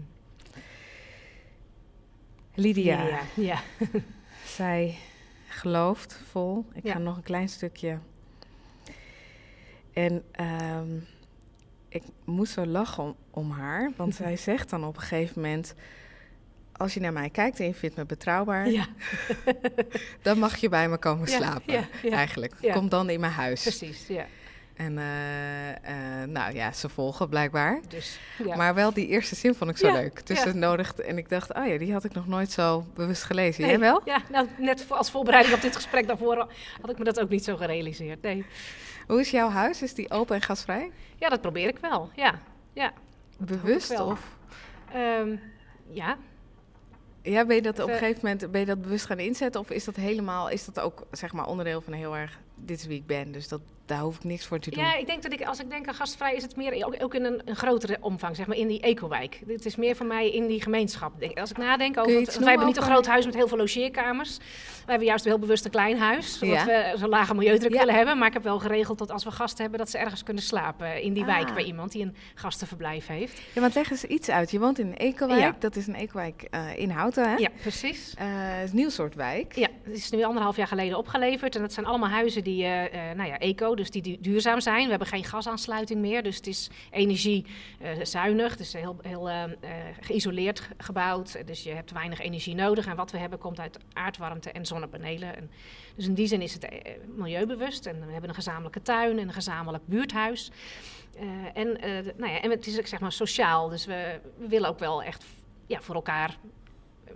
Lydia, Ja. ja. zij gelooft vol. Ik Ja. ga nog een klein stukje. En ehm, ik moest zo lachen om, om haar, want zij zegt dan op een gegeven moment... Als je naar mij kijkt en je vindt me betrouwbaar, ja. dan mag je bij me komen slapen. ja, ja. Eigenlijk. Kom dan in mijn huis. Precies, ja. En eh, eh, nou ja, ze volgen blijkbaar. Dus. Maar wel die eerste zin vond ik zo leuk. Dus het nodigde, en ik dacht, oh ja, die had ik nog nooit zo bewust gelezen. Nee, Jij wel? Ja, nou, net als voorbereiding op dit gesprek daarvoor had ik me dat ook niet zo gerealiseerd. Nee. Hoe is jouw huis? Is die open en gasvrij? Ja, dat probeer ik wel. Ja, ja. Bewust? wel. Of Ehm, ja. ja, ben je dat op een gegeven moment ben je dat bewust gaan inzetten? Of is dat helemaal, is dat ook zeg maar onderdeel van heel erg, dit is wie ik ben, dus dat, daar hoef ik niks voor te doen? Ja, ik denk dat ik, als ik denk aan gastvrij, is het meer ook, ook in een, een grotere omvang, zeg maar in die ecowijk. Het is meer voor mij in die gemeenschap. Denk- Als ik nadenk over, het, wij hebben niet een groot huis met heel veel logeerkamers. Wij hebben juist heel bewust een klein huis, omdat Ja. we zo'n lage milieudruk Ja. willen hebben. Maar ik heb wel geregeld dat als we gasten hebben, dat ze ergens kunnen slapen in die Ah. wijk bij iemand die een gastenverblijf heeft. Ja, want leg eens iets uit. Je woont in een ecowijk. Ja. Dat is een ecowijk eh, in Houten, hè? Ja, precies. Eh, het is een nieuw soort wijk. Ja, het is nu anderhalf jaar geleden opgeleverd. En dat zijn allemaal huizen die, eh, eh, nou ja, eco, dus die du- duurzaam zijn. We hebben geen gasaansluiting meer, dus het is energiezuinig. Dus heel, heel eh, eh, geïsoleerd ge- gebouwd. Dus je hebt weinig energie nodig. En wat we hebben komt uit aardwarmte en zonnepanelen. En dus in die zin is het eh, milieubewust. En we hebben een gezamenlijke tuin en een gezamenlijk buurthuis. Eh, en, eh, nou ja, en het is zeg maar sociaal. Dus we, we willen ook wel echt ja, voor elkaar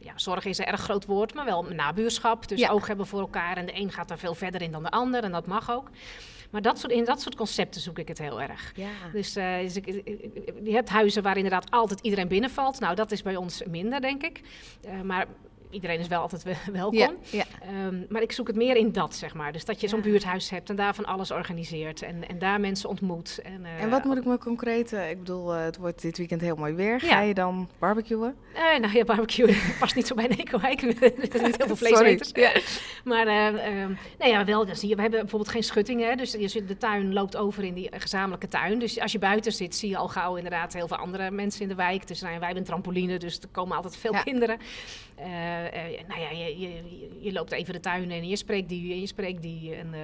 ja, zorg is een erg groot woord, maar wel nabuurschap. Dus Ja. oog hebben voor elkaar. En de een gaat er veel verder in dan de ander. En dat mag ook. Maar dat soort, in dat soort concepten zoek ik het heel erg. Ja. Dus, eh, dus ik, je hebt huizen waar inderdaad altijd iedereen binnenvalt. Nou, dat is bij ons minder, denk ik. Eh, maar iedereen is wel altijd we- welkom. Ja, ja. Ehm, maar ik zoek het meer in dat, zeg maar. Dus dat je zo'n buurthuis hebt en daar van alles organiseert. En, en daar mensen ontmoet. En, eh, En wat moet ik me concreet... eh, ik bedoel, eh, het wordt dit weekend heel mooi weer. Ga je dan barbecuen? Nou ja, barbecue past niet zo bij een ecowijk. er niet heel veel vleeseters. Ja. Maar uh, uh, nou ja, wel, dan zie je, we hebben bijvoorbeeld geen schuttingen. Dus je zit, de tuin loopt over in die gezamenlijke tuin. Dus als je buiten zit, zie je al gauw inderdaad heel veel andere mensen in de wijk. Dus nou, wij hebben een trampoline, dus er komen altijd veel kinderen. Uh, nou ja, je, je, je, loopt even de tuin in en je spreekt die en je spreekt die. En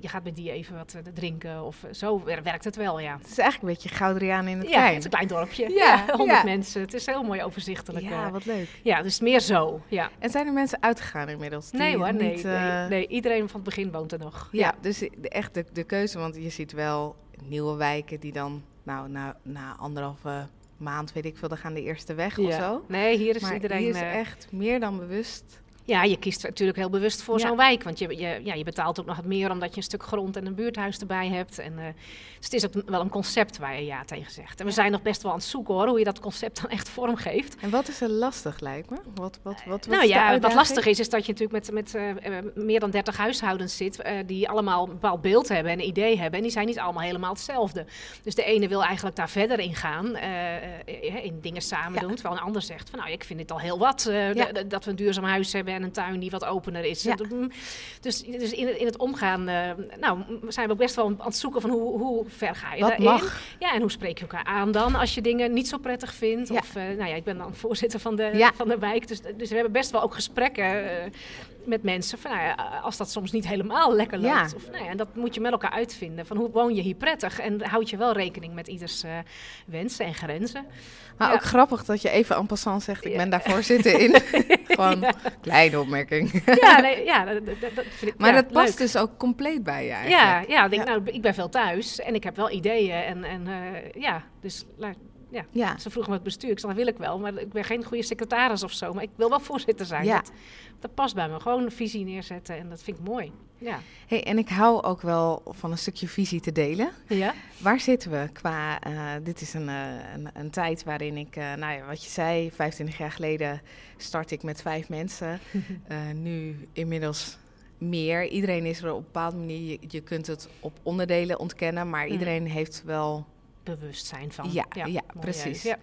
je gaat met die even wat drinken of zo werkt het wel, ja. Het is eigenlijk een beetje Goudriaan in het ja, klein. het is een klein dorpje. Ja, honderd mensen. Het is heel mooi overzichtelijk. Ja, wat leuk. Ja, dus meer zo, ja. En zijn er mensen uitgegaan inmiddels? Nee hoor, nee, niet, nee, nee, Iedereen van het begin woont er nog. Ja, dus echt de, de keuze, want je ziet wel nieuwe wijken die dan, nou, na, na anderhalve maand, weet ik veel, dan gaan de eerste weg of zo. Nee, hier is maar iedereen... hier is echt meer dan bewust ja, je kiest natuurlijk heel bewust voor zo'n wijk. Want je, je, ja, je betaalt ook nog wat meer omdat je een stuk grond en een buurthuis erbij hebt. En, uh, dus het is ook wel een concept waar je ja tegen zegt. En we zijn nog best wel aan het zoeken hoor, hoe je dat concept dan echt vormgeeft. En wat is er lastig lijkt me? Wat, wat, wat, wat nou ja, wat lastig is, is dat je natuurlijk met, met uh, meer dan 30 huishoudens zit. Uh, die allemaal een bepaald beeld hebben en een idee hebben. En die zijn niet allemaal helemaal hetzelfde. Dus de ene wil eigenlijk daar verder in gaan. in dingen samen doen. Terwijl een ander zegt van nou, ik vind dit al heel wat. Dat we een duurzaam huis hebben en een tuin die wat opener is. Ja. Dus, dus in, in het omgaan uh, nou, zijn we ook best wel aan het zoeken van hoe, hoe ver ga je wat daarin. Mag. Ja, en hoe spreek je elkaar aan dan als je dingen niet zo prettig vindt. Ja. Of, uh, nou ja, ik ben dan voorzitter van de, ja. van de wijk. Dus, dus we hebben best wel ook gesprekken uh, met mensen. Van, nou ja, als dat soms niet helemaal lekker loopt. Ja. Of, nou ja, en dat moet je met elkaar uitvinden. Van hoe woon je hier prettig? En houd je wel rekening met ieders wensen en grenzen. Maar ook grappig dat je even en passant zegt, ik ben daar voorzitter in. Gewoon kleine opmerking. Ja, nee, ja dat, dat vind ik, Maar ja, dat past leuk. dus ook compleet bij je eigenlijk. Ja, ja, denk, Nou, ik ben veel thuis en ik heb wel ideeën. En, en uh, ja, dus ja. ja. Ze vroegen me het bestuur. Ik zei, dat wil ik wel, maar ik ben geen goede secretaris of zo. Maar ik wil wel voorzitter zijn. Ja. Dat, dat past bij me. Gewoon een visie neerzetten en dat vind ik mooi. Ja. Hey, en ik hou ook wel van een stukje visie te delen. Ja. Waar zitten we qua... Uh, dit is een, uh, een, een, tijd waarin ik... Uh, nou ja, wat je zei, 25 jaar geleden start ik met vijf mensen. nu inmiddels meer. Iedereen is er op een bepaalde manier... Je, je kunt het op onderdelen ontkennen, maar iedereen mm. heeft wel... Bewustzijn van. Ja, ja, ja precies. Ja.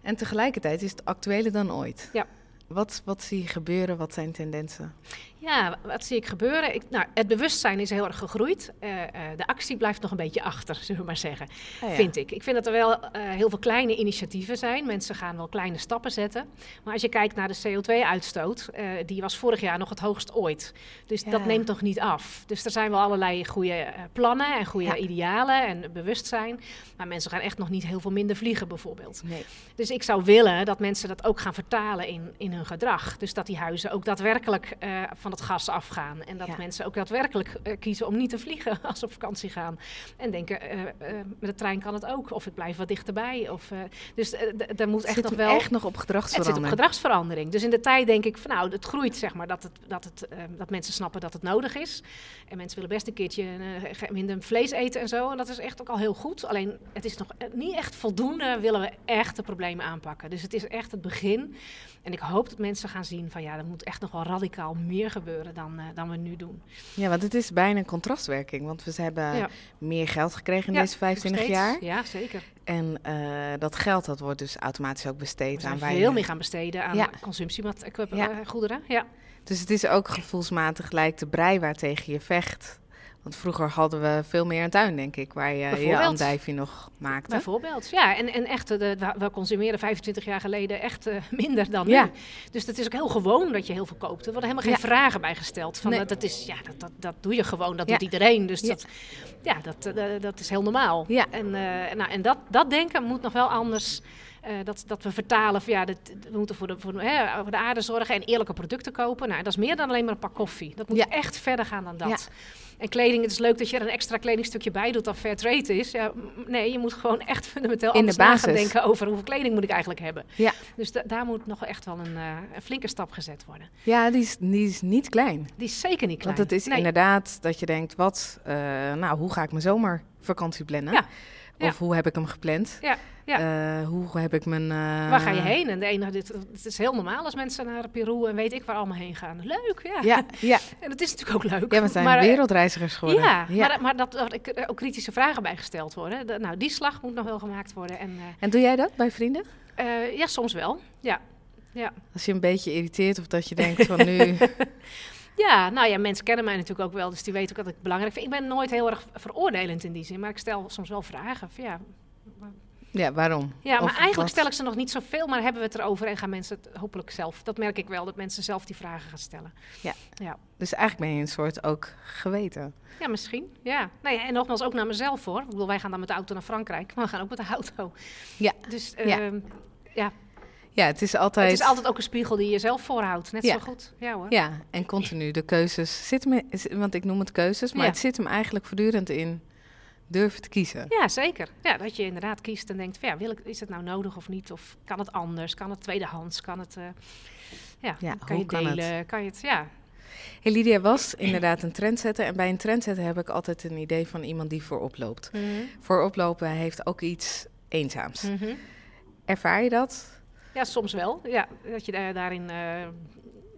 En tegelijkertijd is het actueler dan ooit. Ja. Wat, wat zie je gebeuren? Wat zijn tendensen? Ja, wat zie ik gebeuren? Ik, nou, het bewustzijn is heel erg gegroeid. Uh, uh, de actie blijft nog een beetje achter, zullen we maar zeggen. Oh ja. Vind ik. Ik vind dat er wel uh, heel veel kleine initiatieven zijn. Mensen gaan wel kleine stappen zetten. Maar als je kijkt naar de CO2-uitstoot, die was vorig jaar nog het hoogst ooit. Dus ja. dat neemt nog niet af. Dus er zijn wel allerlei goede plannen en goede ja. idealen en bewustzijn. Maar mensen gaan echt nog niet heel veel minder vliegen, bijvoorbeeld. Nee. Dus ik zou willen dat mensen dat ook gaan vertalen in, in hun gedrag. Dus dat die huizen ook daadwerkelijk van het gas afgaan. En dat ja. mensen ook daadwerkelijk uh, kiezen om niet te vliegen als ze op vakantie gaan. En denken, uh, uh, met de trein kan het ook. Of ik blijf wat dichterbij. Of, dus daar moet echt nog wel... echt nog op gedragsverandering. Het zit op gedragsverandering. Dus in de tijd denk ik van nou, het groeit zeg maar dat, het, dat, het, dat mensen snappen dat het nodig is. En mensen willen best een keertje minder vlees eten en zo. En dat is echt ook al heel goed. Alleen het is nog niet echt voldoende willen we echt de problemen aanpakken. Dus het is echt het begin. En ik hoop dat mensen gaan zien van ja, er moet echt nog wel radicaal meer gebeuren dan, uh, dan we nu doen. Ja, want het is bijna een contrastwerking. Want we hebben ja. meer geld gekregen in deze 25 jaar. Ja, zeker. En uh, dat geld dat wordt dus automatisch ook besteed aan wij. veel meer gaan besteden aan ja. consumptiegoederen. Ja. Dus het is ook gevoelsmatig gelijk de brei waar tegen je vecht. Want vroeger hadden we veel meer een tuin, denk ik, waar je je andijvie nog maakte. Bijvoorbeeld, ja. En, en echt, de, we consumeren 25 jaar geleden echt uh, minder dan ja. nu. Dus dat is ook heel gewoon dat je heel veel koopt. Er worden helemaal geen ja. vragen bij gesteld. Van, nee. dat, dat, is, ja, dat, dat, dat doe je gewoon, dat ja. doet iedereen. Dus dat, ja, dat, uh, dat is heel normaal. Ja. En, uh, nou, en dat, dat denken moet nog wel anders... Uh, dat, dat we vertalen van ja, dat, we moeten voor de, voor, hè, voor de aarde zorgen en eerlijke producten kopen. Nou, dat is meer dan alleen maar een pak koffie. Dat moet ja. echt verder gaan dan dat. Ja. En kleding, het is leuk dat je er een extra kledingstukje bij doet dat fair trade is. Ja, nee, je moet gewoon echt fundamenteel In anders de basis. gaan denken over hoeveel kleding moet ik eigenlijk hebben. Ja. Dus da daar moet nog echt wel een, uh, een, flinke stap gezet worden. Ja, die is, die is niet klein. Die is zeker niet klein. Want het is nee. inderdaad dat je denkt, wat, uh, nou, hoe ga ik mijn zomervakantie plannen? Ja. Of hoe heb ik hem gepland? Ja. Ja. Uh, hoe heb ik mijn... Uh... Waar ga je heen? En de ene, dit, het is heel normaal als mensen naar Peru en weet ik waar allemaal heen gaan. Leuk, ja. Ja, ja. En dat is natuurlijk ook leuk. Ja, we zijn maar, wereldreizigers geworden. Ja, ja. maar, maar dat er ook kritische vragen bij gesteld worden. De, nou, die slag moet nog wel gemaakt worden. En, uh, en doe jij dat bij vrienden? ja, soms wel. Ja. ja. Als je een beetje irriteert of dat je denkt van nu... Ja, nou ja, mensen kennen mij natuurlijk ook wel, dus die weten ook dat ik belangrijk vind. Ik ben nooit heel erg veroordelend in die zin, maar ik stel soms wel vragen. Van, ja, Ja, waarom? ja maar Of eigenlijk wat? stel ik ze nog niet zoveel, maar hebben we het erover en gaan mensen het hopelijk zelf. Dat merk ik wel, dat mensen zelf die vragen gaan stellen. Ja. Ja, Dus eigenlijk ben je een soort ook geweten. ja misschien. Ja. Nou ja, en nogmaals ook naar mezelf hoor. Ik bedoel, wij gaan dan met de auto naar Frankrijk, maar we gaan ook met de auto. Ja. Dus Ja. ehm, ja, Ja, het is altijd... het is altijd ook een spiegel die je zelf voorhoudt. Net Ja. zo goed. Ja hoor. Ja, en continu de keuzes zitten me, want ik noem het keuzes, maar Ja. het zit hem eigenlijk voortdurend in durven te kiezen. Ja, zeker. Ja, dat je inderdaad kiest en denkt, van, ja, wil ik, is het nou nodig of niet? Of kan het anders? Kan het tweedehands? Kan het, eh, ja, Ja, kan hoe je kan het? delen? Kan je het, ja. Hey, Lydia was inderdaad een trendsetter en bij een trendsetter heb ik altijd een idee van iemand die voorop loopt. Voorop lopen heeft ook iets eenzaams. Mhm. Ervaar je dat? Ja, soms wel. Ja, dat je daar, daarin, eh,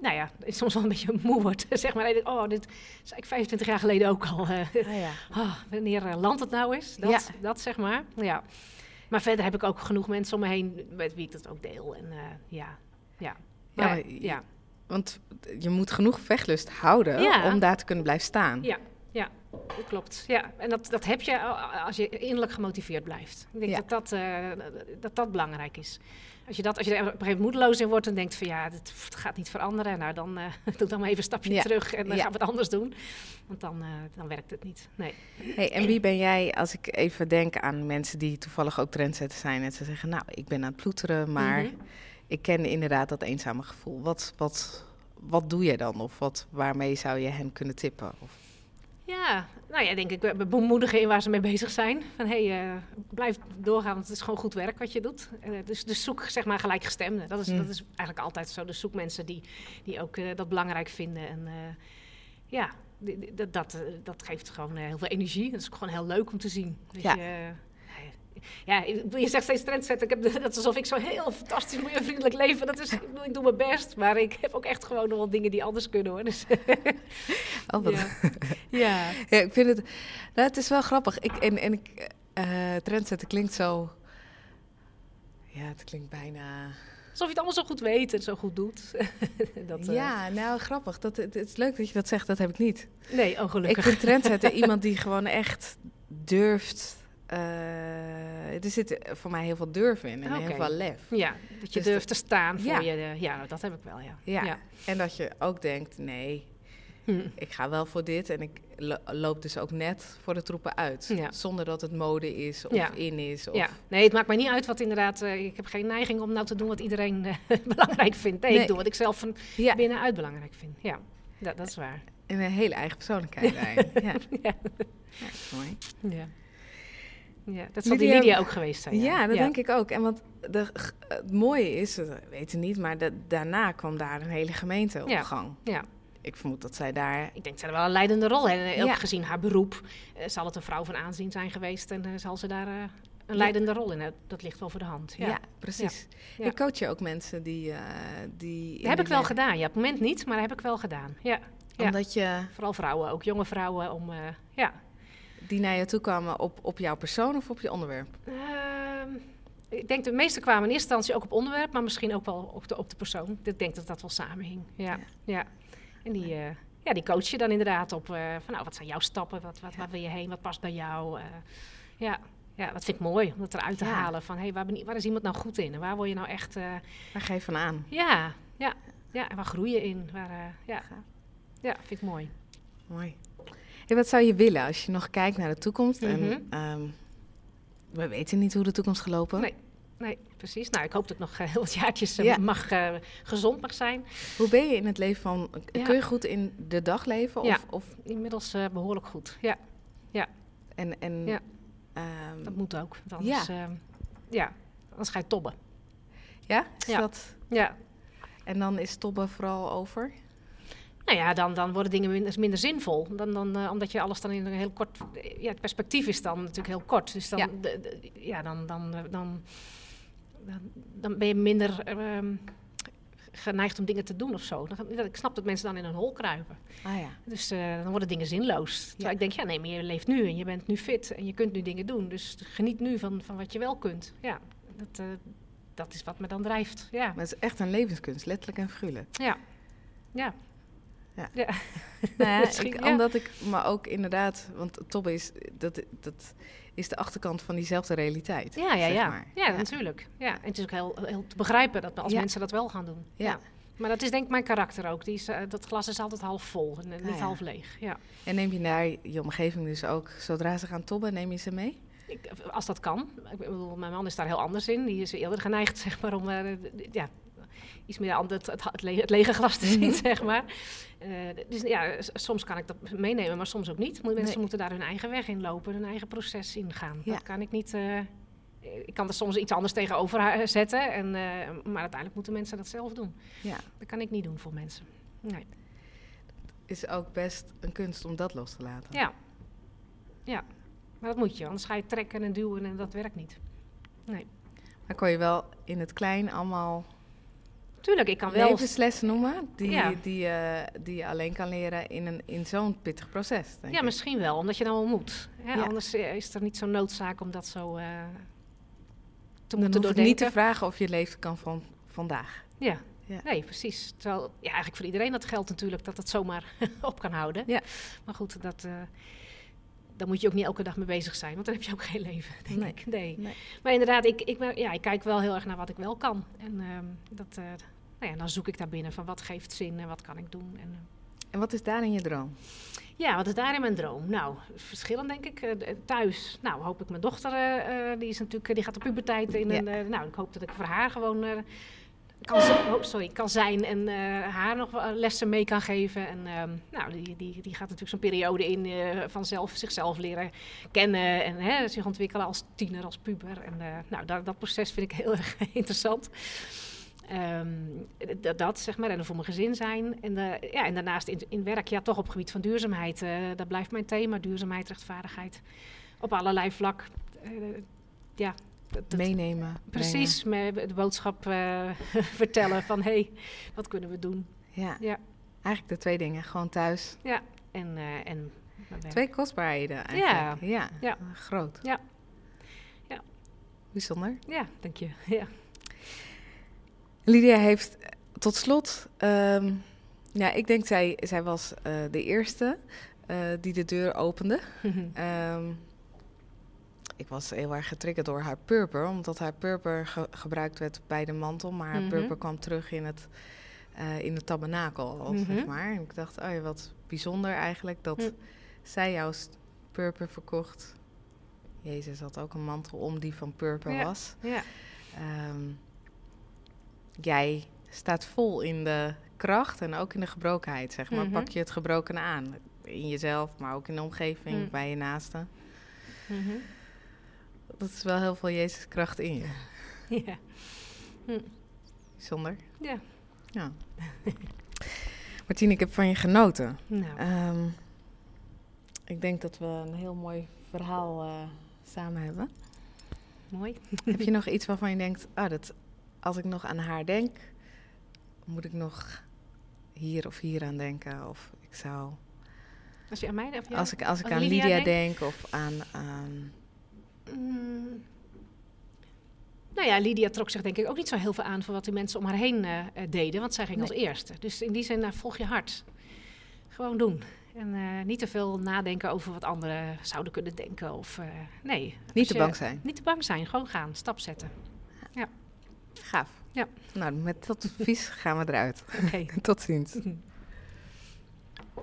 nou ja, soms wel een beetje moe wordt. zeg maar, oh, dit zei ik 25 jaar geleden ook al. eh, ja. ah, wanneer eh, land het nou is, dat, Ja. dat zeg maar. Ja. Maar verder heb ik ook genoeg mensen om me heen met wie ik dat ook deel. En ja, ja. Ja, Maar, ja. Want je moet genoeg vechtlust houden Ja. om daar te kunnen blijven staan. Ja, ja, dat klopt. Ja, en dat, dat heb je als je innerlijk gemotiveerd blijft. Ik denk Ja. dat, dat, dat dat belangrijk is. Als je, dat, als je er op een gegeven moment moedeloos in wordt en denkt van ja, dit het gaat niet veranderen. Nou, dan eh, doe dan maar even een stapje Ja. terug en dan Ja. gaan we het anders doen. Want dan, eh, dan werkt het niet. Nee. Hey, en wie ben jij, als ik even denk aan mensen die toevallig ook trendsetters zijn en ze zeggen, nou, ik ben aan het ploeteren, maar Mhm. ik ken inderdaad dat eenzame gevoel. Wat, wat, wat doe jij dan? Of wat, waarmee zou je hen kunnen tippen? Of, Ja, nou ja, denk ik be- bemoedigen in waar ze mee bezig zijn. Van hé, hey, eh, blijf doorgaan, want het is gewoon goed werk wat je doet. Eh, dus, dus zoek zeg maar gelijkgestemden. Dat is, Mm. dat is eigenlijk altijd zo. Dus zoek mensen die, die ook eh, dat belangrijk vinden. En ja, dat, dat, dat geeft gewoon heel veel energie. Dat is ook gewoon heel leuk om te zien. Dat Ja. Je, ja, je zegt steeds trendsetter. Ik heb, dat is alsof ik zo heel fantastisch milieuvriendelijk leven. Dat is, ik, bedoel, ik doe mijn best, maar ik heb ook echt gewoon nog wel dingen die anders kunnen hoor. Dus, oh, wat- ja. ja. Ja, ik vind het. Nou, het is wel grappig. Ik, en en ik, eh trendsetter klinkt zo. Ja, het klinkt bijna. Alsof je het allemaal zo goed weet en zo goed doet. dat, eh, Ja, nou grappig. Dat, het, het is leuk dat je dat zegt. Dat heb ik niet. Nee, oh Ik vind trendsetter iemand die gewoon echt durft. Eh, er zit voor mij heel veel durf in en heel veel lef. Ja, dat je Dus durft te staan voor Ja. je. eh, ja, dat heb ik wel, ja. Ja. En dat je ook denkt: nee, Hm. ik ga wel voor dit. En ik lo- loop dus ook net voor de troepen uit. Ja. Zonder dat het mode is of Ja. in is. Of, Ja, nee, het maakt mij niet uit wat inderdaad. eh, ik heb geen neiging om nou te doen wat iedereen belangrijk vindt. Nee, Nee. ik doe wat ik zelf van binnenuit belangrijk vind. Ja, dat, dat is waar. En een hele eigen persoonlijkheid. Ja. Ja, mooi. Ja. Ja, dat zal die Lydia- Lydia ook geweest zijn. Ja, dat denk ik ook. En wat de, het mooie is, dat weten niet, maar daarna kwam daar een hele gemeente op Ja. gang. Ja. Ik vermoed dat zij daar. Ik denk dat zij wel een leidende rol Ook Ja. gezien haar beroep eh, zal het een vrouw van aanzien zijn geweest. En eh, zal ze daar eh, een leidende rol in hebben. Dat ligt wel voor de hand. Ja, Ja. precies. Ik coach je ook mensen die. die Dat heb die ik wel gedaan. Ja, op het moment niet, maar dat heb ik wel gedaan. Ja. Ja. Omdat je Vooral vrouwen, ook jonge vrouwen. Om, ja. Die naar je toe kwamen op, op jouw persoon of op je onderwerp. Ehm, ik denk de meeste kwamen in eerste instantie ook op onderwerp, maar misschien ook wel op de, op de persoon. Ik denk dat dat wel samenhing. Ja, Ja. ja. En die, eh, ja, die coach je dan inderdaad op eh, van nou, wat zijn jouw stappen? Wat, wat, Ja. Waar wil je heen? Wat past bij jou? Eh, ja. ja, dat vind ik mooi om dat eruit te Ja. halen. Van hey, waar, ben, waar is iemand nou goed in? En waar word je nou echt... Waar je van aan? ja, ja, ja, en waar groei je in? Waar, ja. ja, vind ik mooi. Mooi. Hey, wat zou je willen als je nog kijkt naar de toekomst? Mhm. En ehm, we weten niet hoe de toekomst gelopen. Nee. Nee, precies. Nou, ik hoop dat ik nog eh, heel wat jaartjes eh, Ja. mag, eh, gezond mag zijn. Hoe ben je in het leven van. Ja. Kun je goed in de dag leven? Of, Ja. of, Inmiddels eh, behoorlijk goed. Ja, en, en, Ja. ehm, dat moet ook. Anders, ja. ja, anders ga je tobben. ja? Is Ja. Dat, Ja. en dan is tobben vooral over? Nou ja, dan, dan worden dingen minder, minder zinvol. Dan, dan, eh, omdat je alles dan in een heel kort... Ja, het perspectief is dan natuurlijk heel kort. Dus dan, Ja. de- de- ja, dan, dan, eh, dan, dan, dan ben je minder ehm, geneigd om dingen te doen of zo. Dan, ik snap dat mensen dan in een hol kruipen. Ah ja. Dus eh, dan worden dingen zinloos. Terwijl Ja. ik denk, ja nee, maar je leeft nu en je bent nu fit en je kunt nu dingen doen. Dus geniet nu van, van wat je wel kunt. Ja, dat, eh, dat is wat me dan drijft. Ja, Maar het is echt een levenskunst, letterlijk en figuurlijk. ja, ja. Ja. Ja. Nou ja, ik, omdat ik, maar ook inderdaad, want tobben is, dat, dat is de achterkant van diezelfde realiteit. Ja, ja, ja. maar. ja. natuurlijk. Ja. En het is ook heel, heel te begrijpen dat als mensen dat wel gaan doen. Ja. Maar dat is denk ik mijn karakter ook. Die is, eh, dat glas is altijd half vol en eh, niet ja. half leeg. Ja. En neem je daar je omgeving dus ook, zodra ze gaan tobben, neem je ze mee? Ik, als dat kan. Ik bedoel, mijn man is daar heel anders in. Die is eerder geneigd zeg maar, om eh, ja, iets meer aan het, het, het, lege, het lege glas te zien. zeg maar. Eh, dus ja, soms kan ik dat meenemen, maar soms ook niet. Mensen Nee. moeten daar hun eigen weg in lopen, hun eigen proces ingaan. Ja. Dat kan ik niet. eh, ik kan er soms iets anders tegenover ha- zetten, en, eh, maar uiteindelijk moeten mensen dat zelf doen. Ja. Dat kan ik niet doen voor mensen. Nee. Is ook best een kunst om dat los te laten. Ja. ja, maar dat moet je, anders ga je trekken en duwen en dat werkt niet. Nee. Maar kon je wel in het klein allemaal Tuurlijk, ik kan wel levenslessen noemen die, Ja. die, eh, die je alleen kan leren in, een, in zo'n pittig proces. Denk Ja, ik. misschien wel, omdat je dan wel moet. Hè? Ja. Anders eh, is er niet zo'n noodzaak om dat zo eh, te Dan moeten doordenken. niet te vragen of je leven kan van vandaag. Ja. Ja. nee, precies. Terwijl, ja, eigenlijk voor iedereen dat geldt natuurlijk dat het zomaar op kan houden. Ja. Maar goed, dat, daar moet je ook niet elke dag mee bezig zijn, want dan heb je ook geen leven, denk Nee. ik. Nee. Nee. Maar inderdaad, ik, ik, ja, ik kijk wel heel erg naar wat ik wel kan. En ehm, dat, eh, nou ja, dan zoek ik daar binnen van wat geeft zin en wat kan ik doen. En, eh, En wat is daarin je droom? Ja, wat is daarin mijn droom? Nou, verschillend denk ik. Eh, thuis, nou hoop ik mijn dochter, die is natuurlijk, die gaat de puberteit in. Ja. En, nou, ik hoop dat ik voor haar gewoon kan, oh, kan zijn en eh, haar nog lessen mee kan geven. En ehm, nou, die, die, die gaat natuurlijk zo'n periode in eh, van zelf, zichzelf leren kennen en hè, zich ontwikkelen als tiener, als puber. En eh, nou, dat, dat proces vind ik heel erg interessant. Ehm, dat zeg maar, en voor mijn gezin zijn. En, eh, ja, en daarnaast in, in werk, ja, toch op het gebied van duurzaamheid. eh, dat blijft mijn thema, duurzaamheid, rechtvaardigheid. Op allerlei vlak. Eh, ja, dat- Meenemen. precies. De boodschap eh, vertellen van, hé, hey, wat kunnen we doen? Ja. Ja. Eigenlijk de twee dingen. Gewoon thuis. Ja, en, eh, en. Twee kostbaarheden eigenlijk. Ja. Ja. Groot. Ja. Ja. Bijzonder. Ja, dank je. Ja. Lydia heeft eh, tot slot... ehm, ja, ik denk zij, zij was de eerste die de deur opende. Ehm, ik was heel erg getriggerd door haar purper, omdat haar purper ge- gebruikt werd bij de mantel, maar haar Mhm. purper kwam terug in het, eh, in het tabernakel, zeg Mhm. maar. En ik dacht, oh ja, wat bijzonder eigenlijk dat zij jouw purper verkocht. Jezus had ook een mantel om die van purper Ja. was. ja. Ehm, jij staat vol in de kracht en ook in de gebrokenheid, zeg maar. Mhm. Pak je het gebrokene aan. In jezelf, maar ook in de omgeving, Mm. bij je naasten. Mhm. Dat is wel heel veel Jezus kracht in je. ja. Bijzonder. Ja. Ja. Martien, ik heb van je genoten. Nou, Ehm, ik denk dat we een heel mooi verhaal eh, samen hebben. mooi. heb je nog iets waarvan je denkt, ah, dat, als ik nog aan haar denk, moet ik nog hier of hier aan denken? Of ik zou, Als je aan mij... Ja? als ik, als ik Als aan Lydia denkt? denk of aan, aan Mm. Nou ja, Lydia trok zich denk ik ook niet zo heel veel aan voor wat die mensen om haar heen eh, eh, deden, want zij ging Nee. als eerste. Dus in die zin, nou, volg je hart. Gewoon doen. En eh, niet te veel nadenken over wat anderen zouden kunnen denken. Of, eh, nee. niet te je- bang zijn. Niet te bang zijn, gewoon gaan, stap zetten. Gaaf. Ja. Nou, met dat advies gaan we eruit. Oké. Tot ziens.